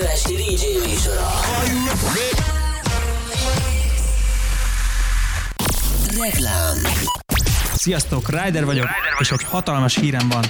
Élő esti DJ műsora. Reklám. Sziasztok, Ryder vagyok, és egy hatalmas hírem van.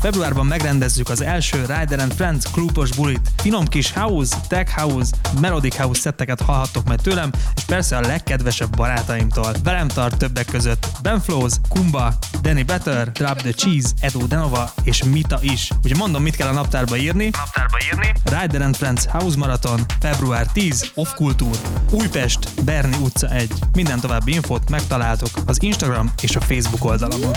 Februárban megrendezzük az első Rider and Friends klubos bulit. Finom kis house, tech house, melodic house szetteket hallhattok majd tőlem, és persze a legkedvesebb barátaimtól. Velem tart többek között Ben Flows, Kumba, Danny Better, Drop the Cheese, Edo Denova és Mita is. Ugye mondom, mit kell a naptárba írni? Naptárba írni. Rider and Friends House Marathon, február 10, Off Kultúr, Újpest, Berni utca 1. Minden további infót megtaláltok az Instagram és a Facebook oldalamon.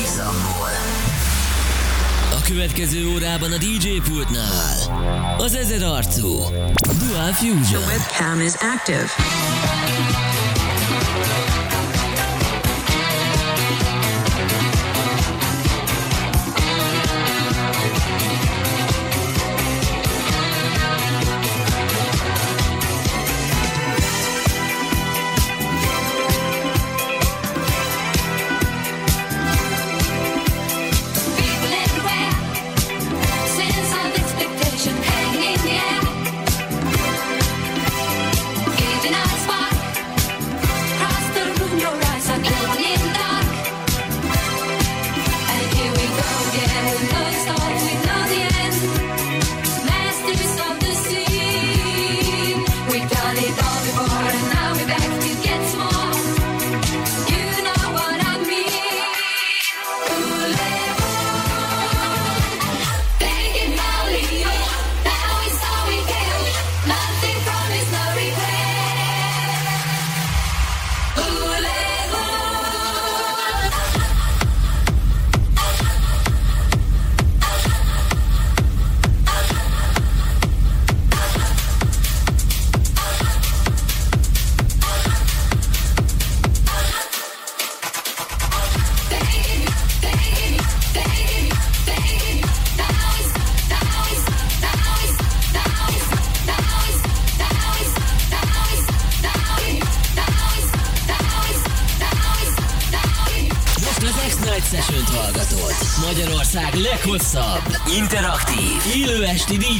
következő órában a DJ pultnál az ezer arcú Dual Fusion. Webcam is active.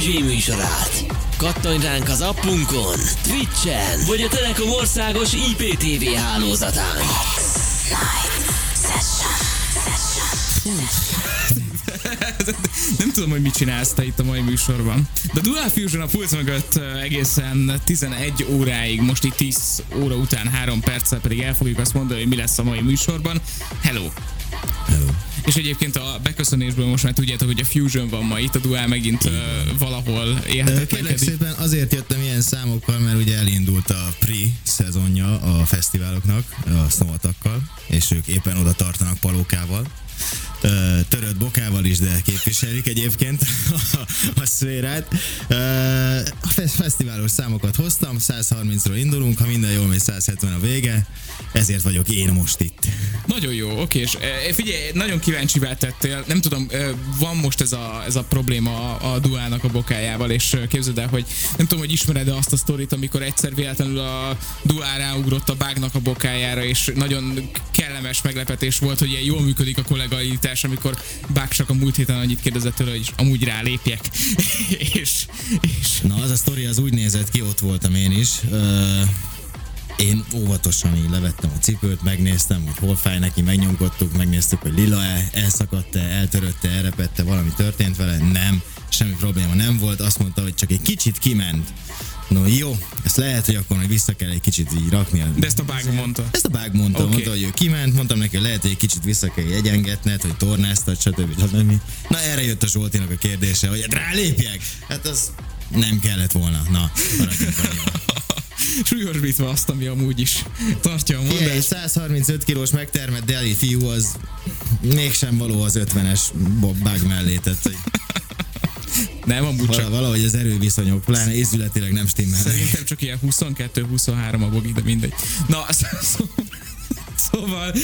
DJ műsorát. Kattanj ránk az appunkon, Twitch-en, vagy a Telekom országos IPTV hálózatán. Nem tudom, hogy mit csinálsz te itt a mai műsorban. De Dual Fusion a pulc mögött egészen 11 óráig, most itt 10 óra után 3 perccel pedig el fogjuk azt mondani, hogy mi lesz a mai műsorban. Hello! És egyébként a beköszönésből most már tudjátok, hogy a Fusion van ma itt, a Dual megint uh, valahol Ö, élhetetlen. Kérlek szépen azért jöttem ilyen számokkal, mert ugye elindult a pre-szezonja a fesztiváloknak, a snomatakkal, és ők éppen oda tartanak palókával. Törött bokával is, de képviselik egyébként a, a szférát. A fe- fesztiválos számokat hoztam, 130-ról indulunk, ha minden jól megy, 170 a vége, ezért vagyok én most itt. Nagyon jó, oké, és e, figyelj, nagyon kíváncsivá tettél, nem tudom, van most ez a, ez a probléma a, a duálnak a bokájával, és képzeld el, hogy nem tudom, hogy ismered-e azt a sztorit, amikor egyszer véletlenül a duál ráugrott a bágnak a bokájára, és nagyon kellemes meglepetés volt, hogy ilyen jól működik a kollegaitás, amikor bák csak a múlt héten annyit kérdezett tőle, hogy amúgy rálépjek. és, és Na, az a sztori az úgy nézett ki, ott voltam én is. Én óvatosan így levettem a cipőt, megnéztem, hogy hol fáj neki, megnyomkodtuk, megnéztük, hogy lila-e, elszakadt-e, eltörötte, elrepette, valami történt vele, nem, semmi probléma nem volt, azt mondta, hogy csak egy kicsit kiment. No jó, ezt lehet, hogy akkor még vissza kell egy kicsit így rakni. de ezt a bág mondta. Ezt a bág mondta, okay. mondta, hogy ő kiment, mondtam neki, hogy lehet, hogy egy kicsit vissza kell egyengetned, hogy tornáztad, stb. stb. Na erre jött a Zsoltinak a kérdése, hogy rálépjek? Hát az nem kellett volna. Na. Súlyosbítva azt, ami amúgy is tartja a mondást. 135 kilós megtermett deli fiú az mégsem való az 50-es bag mellé, tehát Nem, amúgy Vala- csak. Valahogy az erőviszonyok, pláne észületileg nem stimmel. Szerintem csak ilyen 22-23 a bogi, de mindegy. Na, szó- Szóval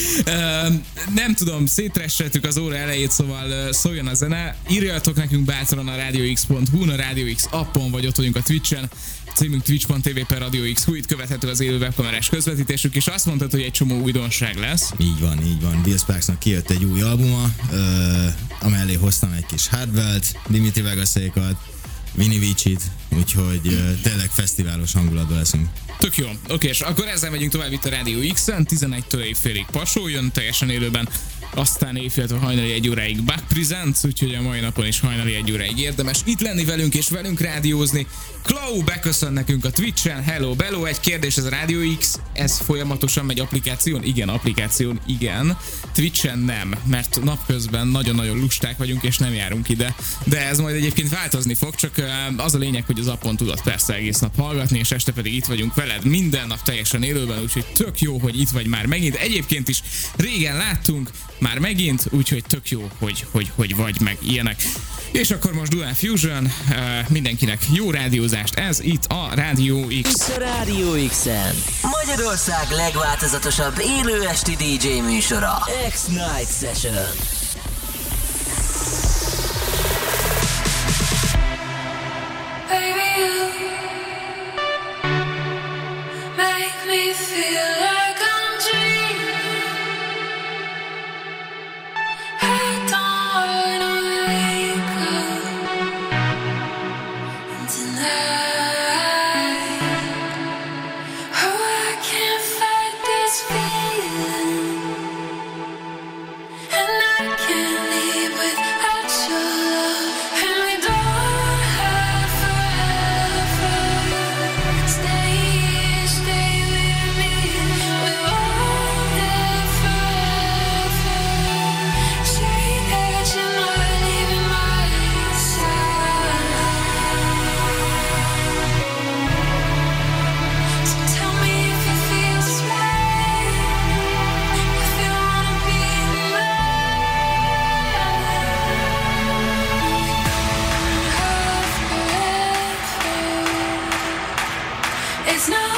nem tudom, szétresseltük az óra elejét, szóval szóljon a zene. Írjatok nekünk bátran a radiox.hu, a Radio X appon, vagy ott vagyunk a Twitchen. Címünk twitch.tv per Radio X, itt követhető az élő webkamerás közvetítésük, és azt mondtad, hogy egy csomó újdonság lesz. Így van, így van. Bill Sparksnak kijött egy új albuma, ö, amellé hoztam egy kis Hardwell-t, Dimitri Vegasékat, Vinny Vici-t, úgyhogy ö, tényleg fesztiválos hangulatban leszünk. Tök jó. Oké, és akkor ezzel megyünk tovább itt a Radio X-en, 11-től éjfélig Pasó jön teljesen élőben, aztán éjféltől hajnali egy óráig Back Presents, úgyhogy a mai napon is hajnali egy óráig érdemes itt lenni velünk és velünk rádiózni. Klau beköszön nekünk a Twitch-en, hello, bello, egy kérdés, ez a Radio X, ez folyamatosan megy applikáción? Igen, applikáción, igen. Twitch-en nem, mert napközben nagyon-nagyon lusták vagyunk és nem járunk ide, de ez majd egyébként változni fog, csak az a lényeg, hogy az appon tudod persze egész nap hallgatni, és este pedig itt vagyunk veled minden nap teljesen élőben, úgyhogy tök jó, hogy itt vagy már megint. Egyébként is régen láttunk, már megint, úgyhogy tök jó, hogy, hogy, hogy vagy meg ilyenek. És akkor most Dual Fusion, ö, mindenkinek jó rádiózást, ez itt a Rádió X. Itt a Rádió X-en. Magyarország legváltozatosabb élő esti DJ műsora. X-Night Session. Baby, you make me feel like It's not.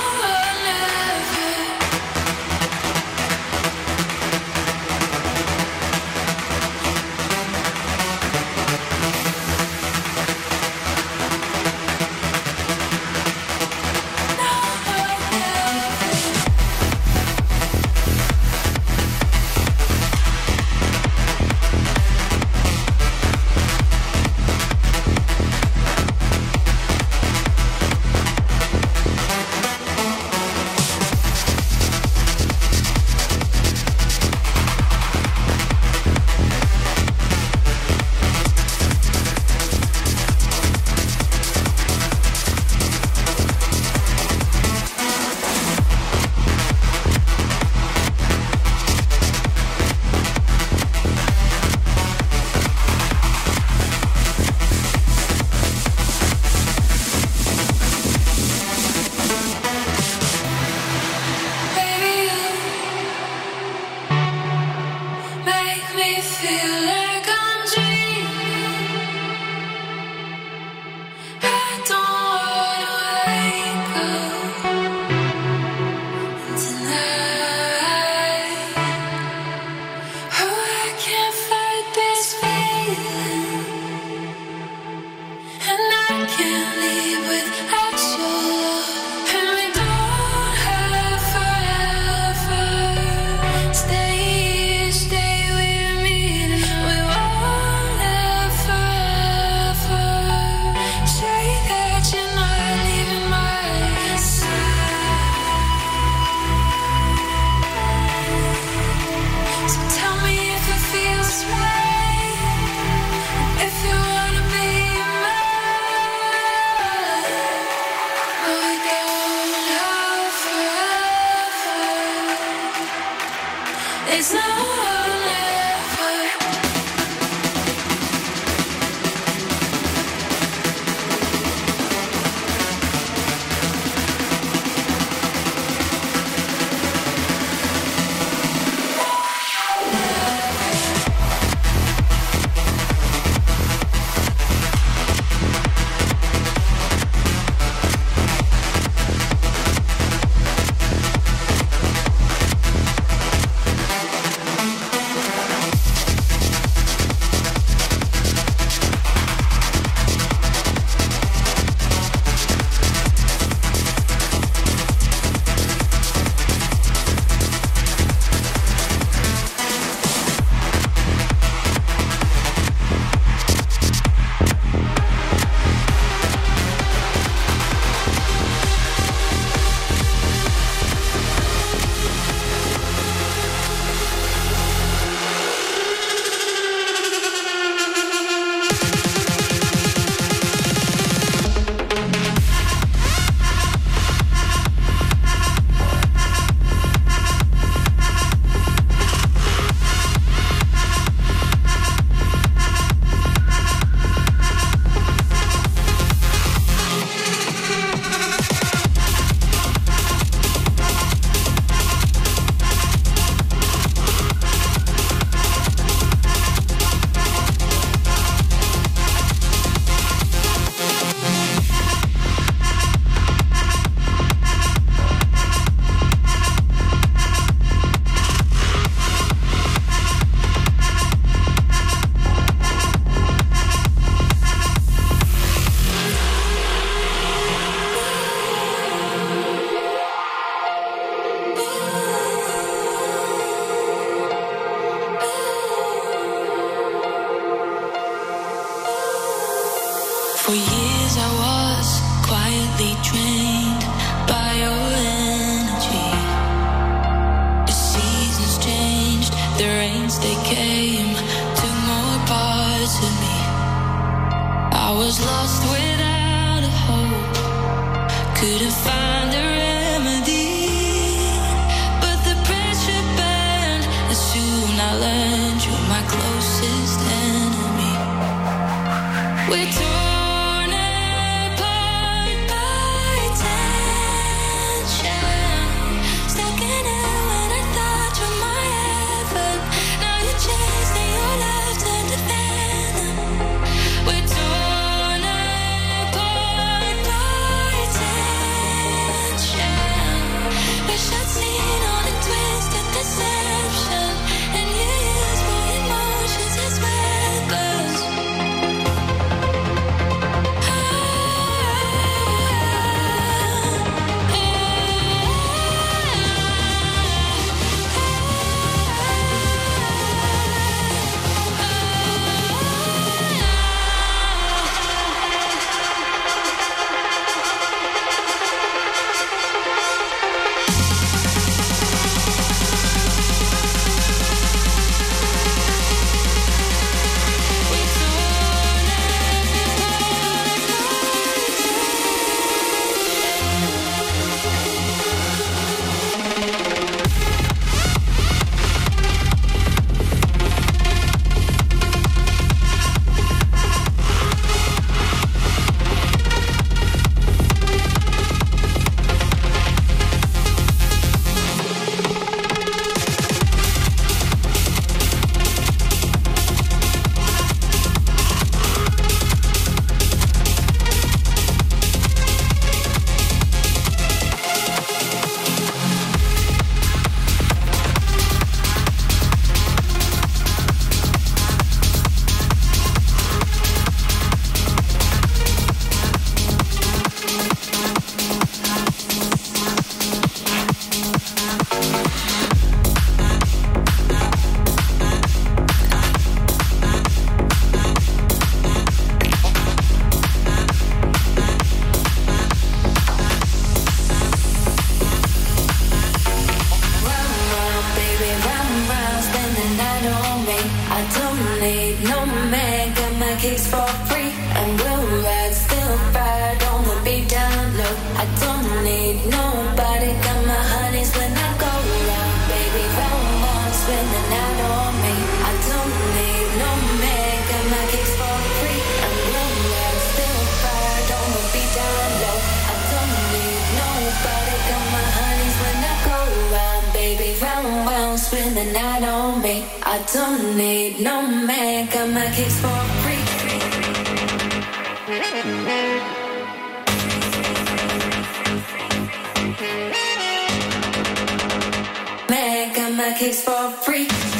kids for free.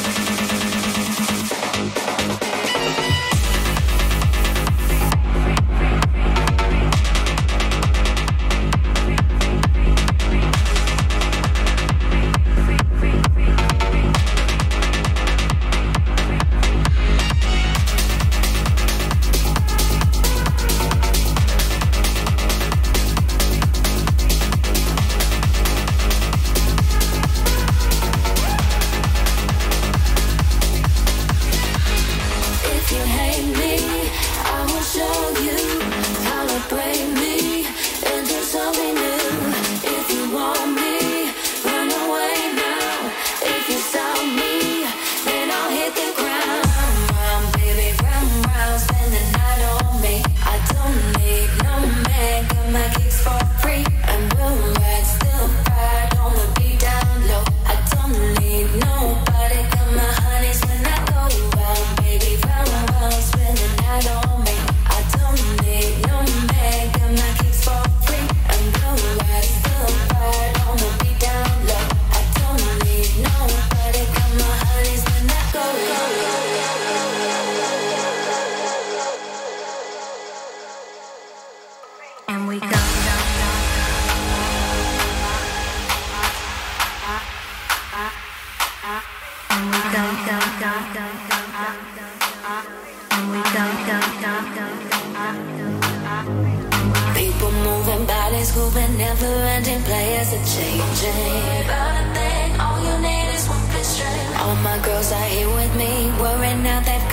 Girls are here with me, worrying now they've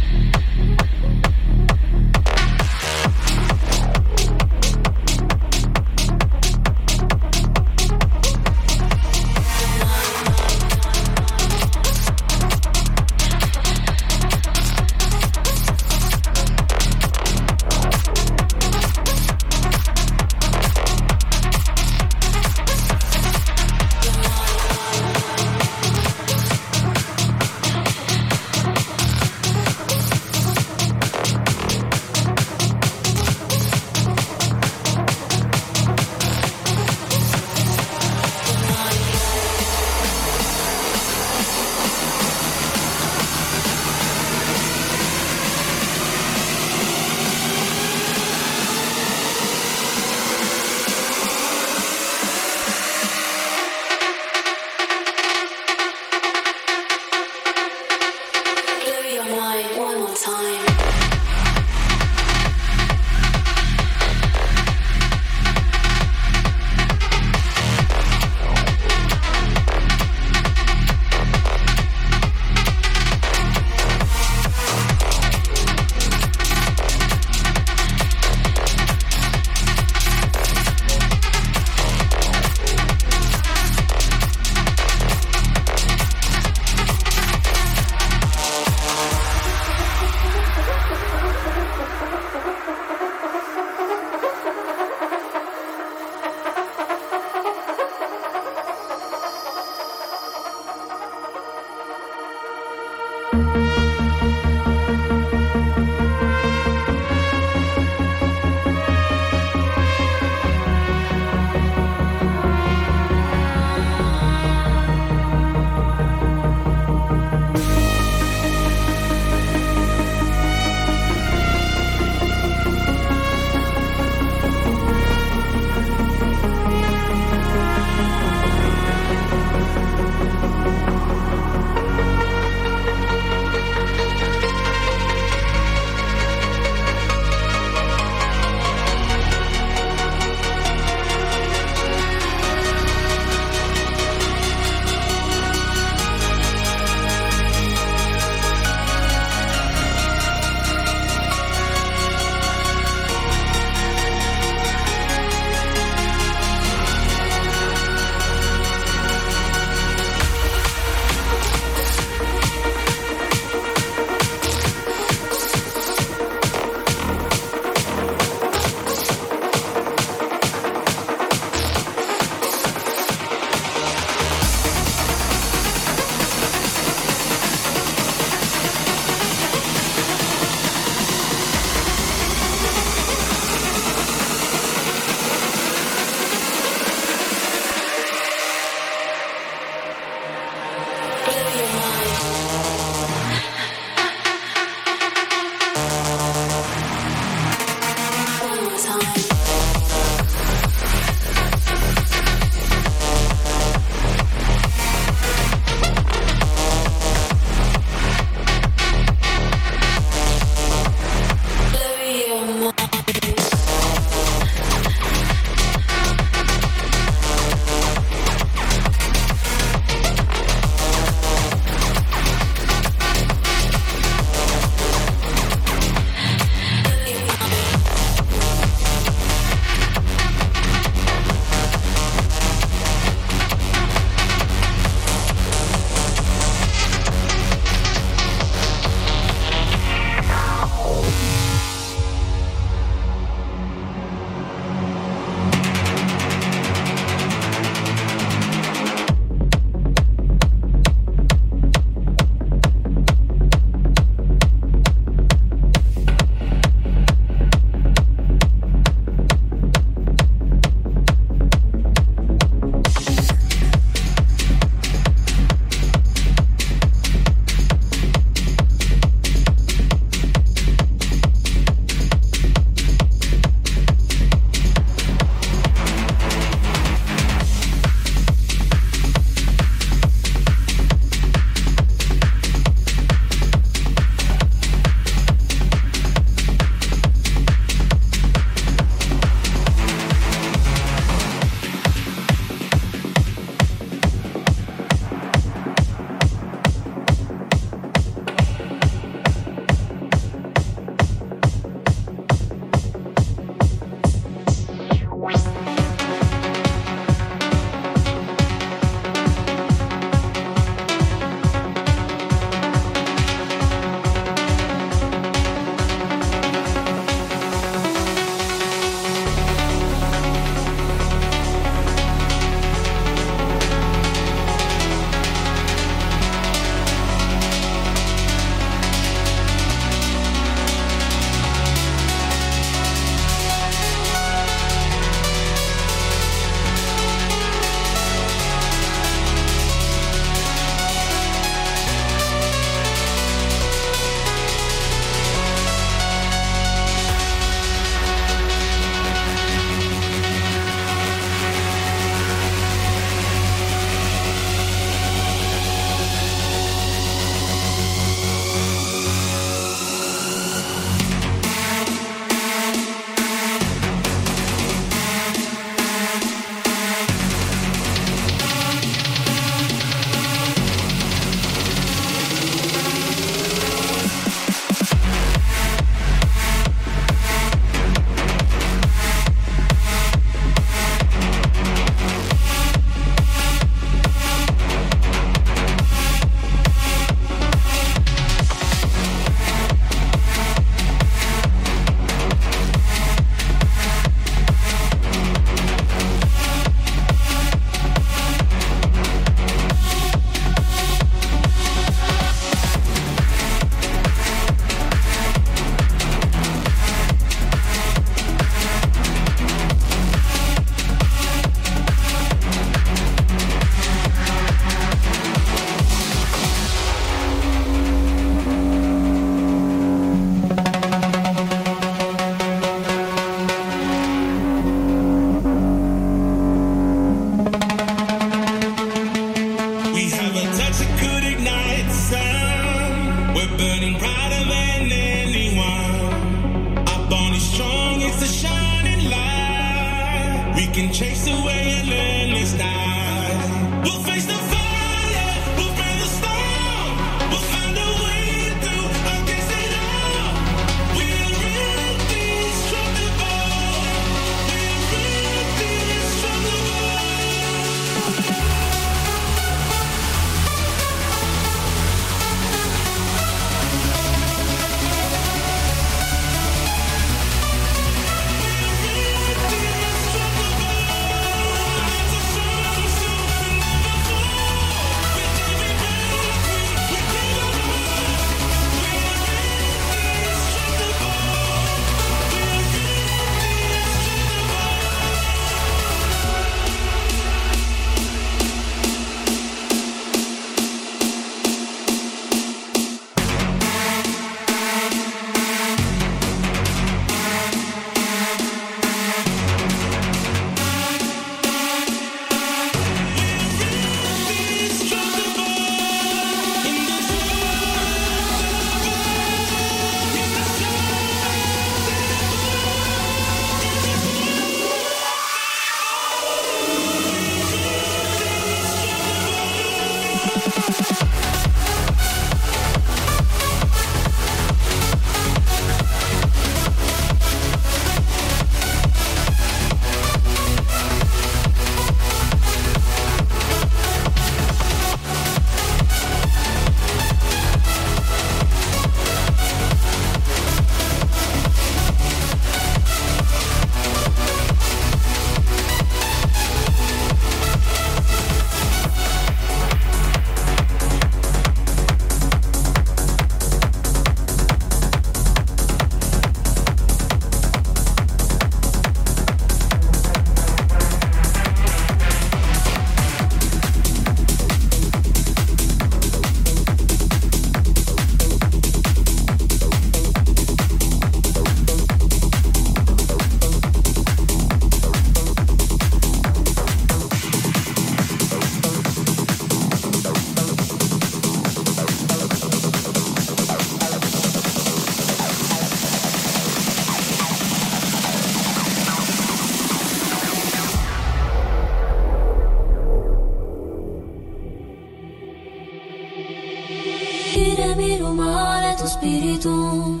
digo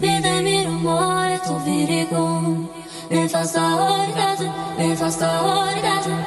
Bidemir umoret u virigum Nefasta hor gaten, nefasta hor gaten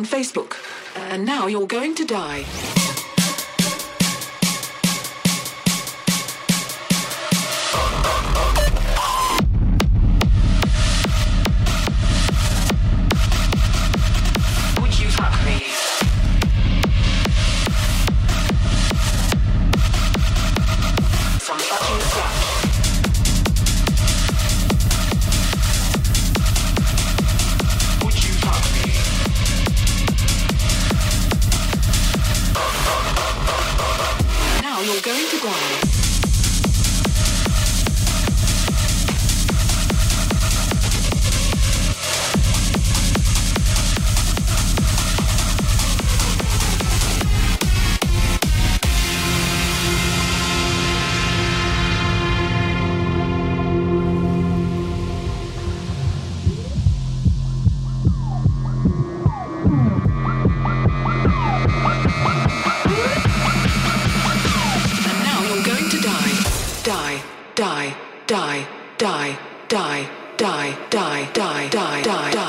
on Facebook. And now you're going to die. die, die, die, die, die, die, die, die, die, die, die.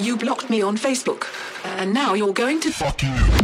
You blocked me on Facebook, and now you're going to fuck you.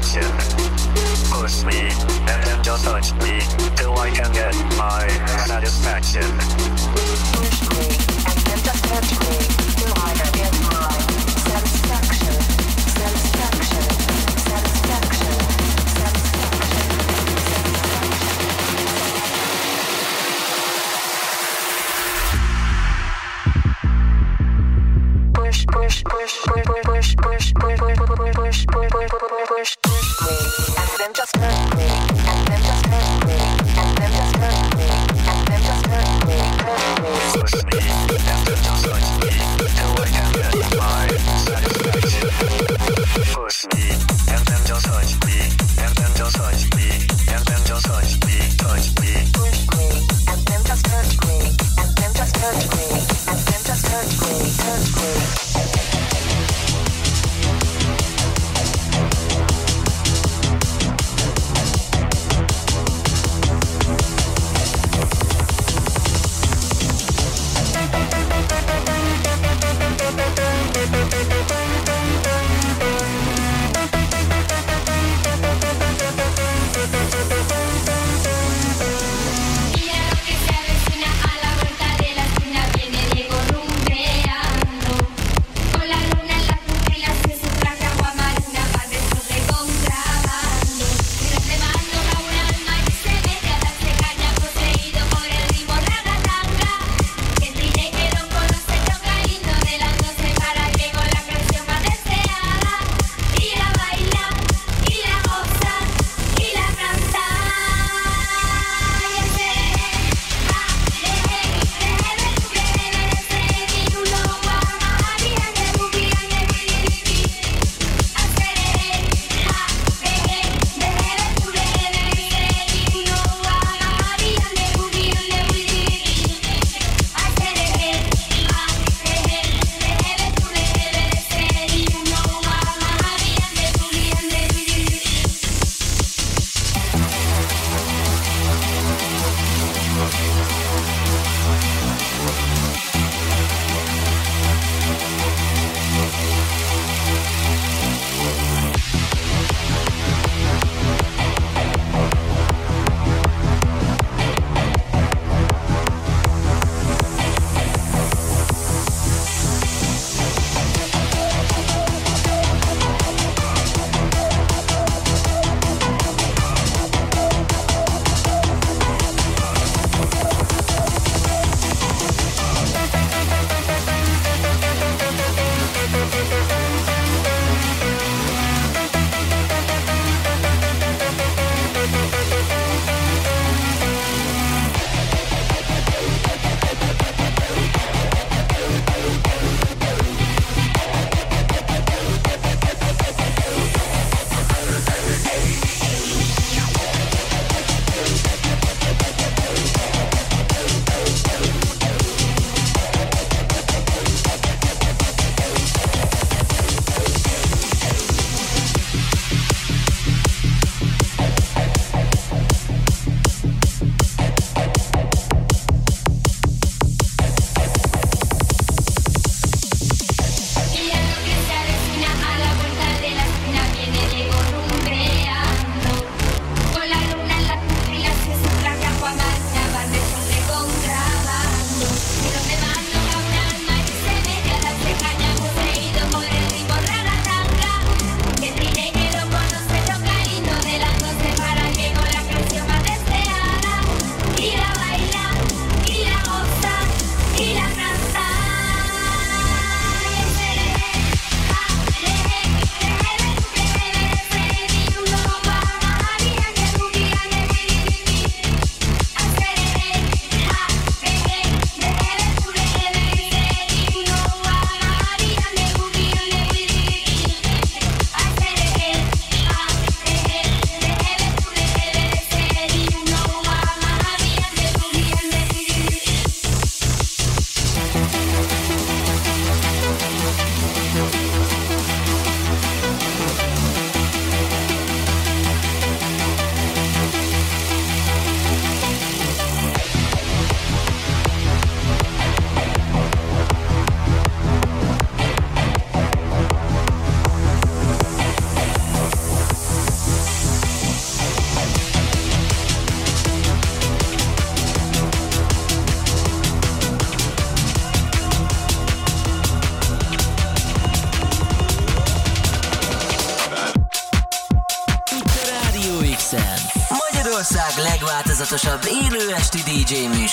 direction. Push me, and then just touch me, till I can get my satisfaction. Push me, and then just touch me.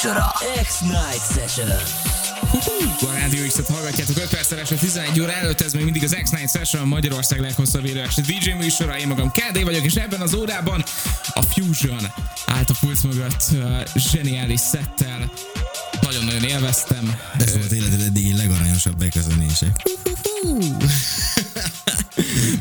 Műsora. X-Night Session. A Rádió X-et hallgatjátok 5 perccel este 11 óra előtt, ez még mindig az X-Night Session, Magyarország leghosszabb élő DJ műsora. Én magam KD vagyok, és ebben az órában a Fusion állt a pult mögött uh, zseniális szettel. Nagyon-nagyon élveztem. Ez volt életed eddigi legaranyosabb beköszönése.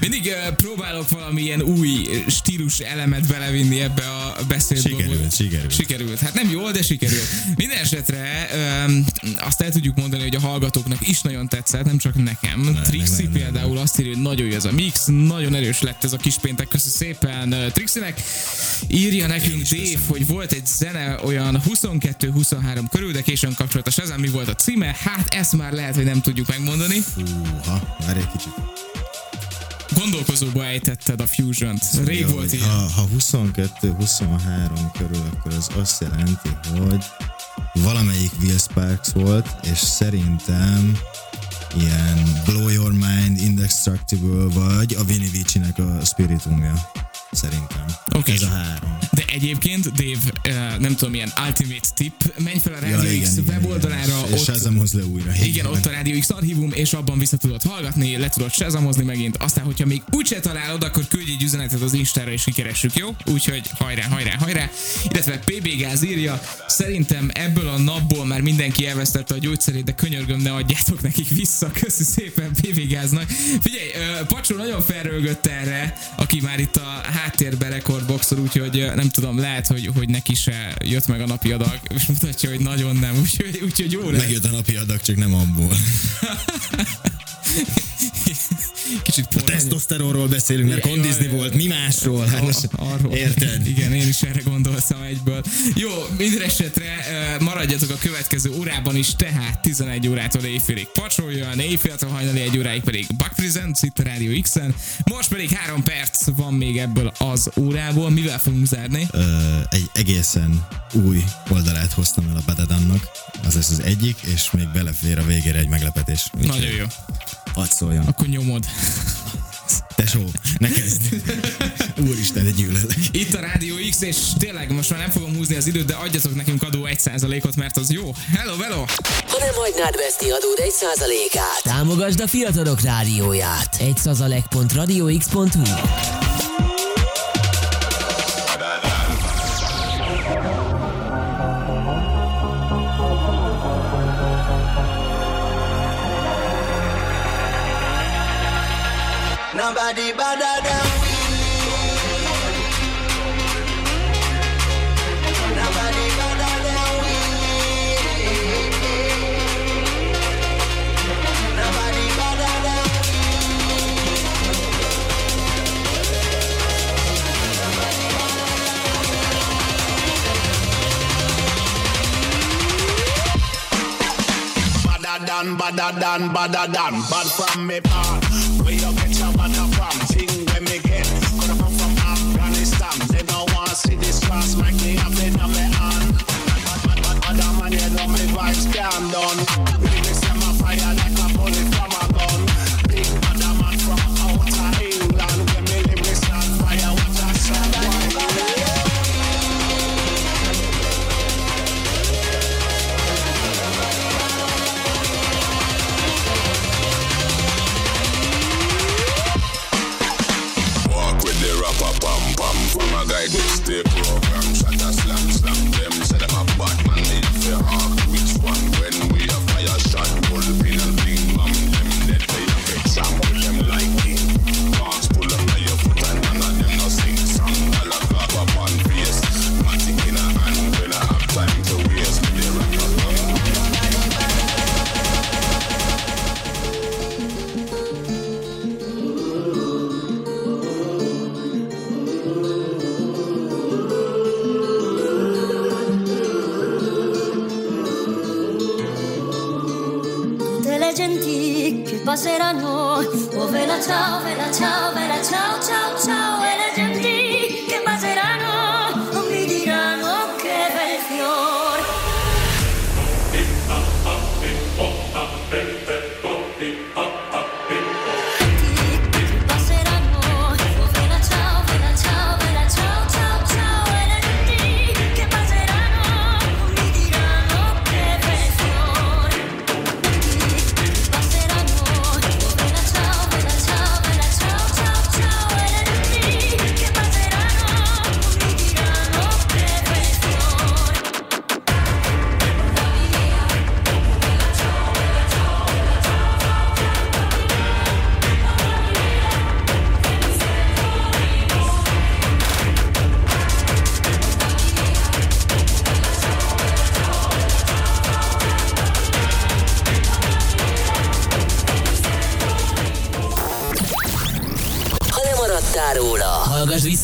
Mindig uh, próbálok valamilyen új stílus elemet belevinni ebbe a beszédbe. Sikerült, sikerült. Sikerült. Hát nem jól, de sikerült. Minden esetre um, azt el tudjuk mondani, hogy a hallgatóknak is nagyon tetszett, nem csak nekem. Ne, Trixi ne, ne, ne, például azt írja, hogy nagyon jó ez a mix, nagyon erős lett ez a kis péntek. Köszi szépen uh, Trixinek. Írja nekünk Dave, hogy volt egy zene olyan 22-23 körül, de későn a Shazam, mi volt a címe? Hát ezt már lehet, hogy nem tudjuk megmondani. Húha, várj egy kicsit. Gondolkozóba ejtetted a Fusion-t. Rég Jó, volt ilyen. Ha, ha 22-23 körül, akkor az azt jelenti, hogy valamelyik Will Sparks volt, és szerintem ilyen Blow Your Mind, Indestructible, vagy a Vinny Vici-nek a Spiritumja. Szerintem. Oké. Ez a három. De egyébként, Dave, uh, nem tudom, milyen ultimate tip, menj fel a Radio X weboldalára, És, és ott, Shazamhoz le újra. igen, ott a Radio X archívum, és abban vissza tudod hallgatni, le tudod sezamozni megint, aztán, hogyha még úgyse találod, akkor küldj egy üzenetet az Instára, és kikeressük, jó? Úgyhogy hajrá, hajrá, hajrá. Illetve PB Gáz írja, szerintem ebből a napból már mindenki elvesztette a gyógyszerét, de könyörgöm, ne adjátok nekik vissza. Köszi szépen PB Gáznak. Figyelj, ö, Pacsó nagyon felrölgött erre, aki már itt a háttérben rekordboxol, úgyhogy nem tudom, lehet, hogy, hogy neki se jött meg a napi adag, és mutatja, hogy nagyon nem, úgyhogy, úgyhogy jó lesz. Megjött a napi adag, csak nem abból. Kicsit A tesztoszteronról beszélünk, mert kondizni volt. Mi másról? Hát most Arról. érted? Igen, én is erre gondoltam egyből. Jó, minden esetre maradjatok a következő órában is, tehát 11 órától éjfélig pacsoljon, éjféltől hajnali egy óráig pedig Buck Presents itt a Radio X-en. Most pedig 3 perc van még ebből az órából. Mivel fogunk zárni? Ö, egy egészen új oldalát hoztam el a Badadannak. Az lesz az egyik, és még belefér a végére egy meglepetés. Nagyon jó hadd szóljon. Akkor nyomod. Tesó, ne kezd. Úristen, egy gyűlölek. Itt a Rádió X, és tényleg most már nem fogom húzni az időt, de adjatok nekünk adó 1%-ot, mert az jó. Hello, hello! Ha nem hagynád veszni adód 1%-át, támogasd a fiatalok rádióját. 1%.radiox.hu Nobody bother them. Nobody bother them. Nobody bother them. Badder than, badder than, badder than, bad from me past. We don't smack me up in my hand. Madam, I need me vibes down on.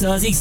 Hallottál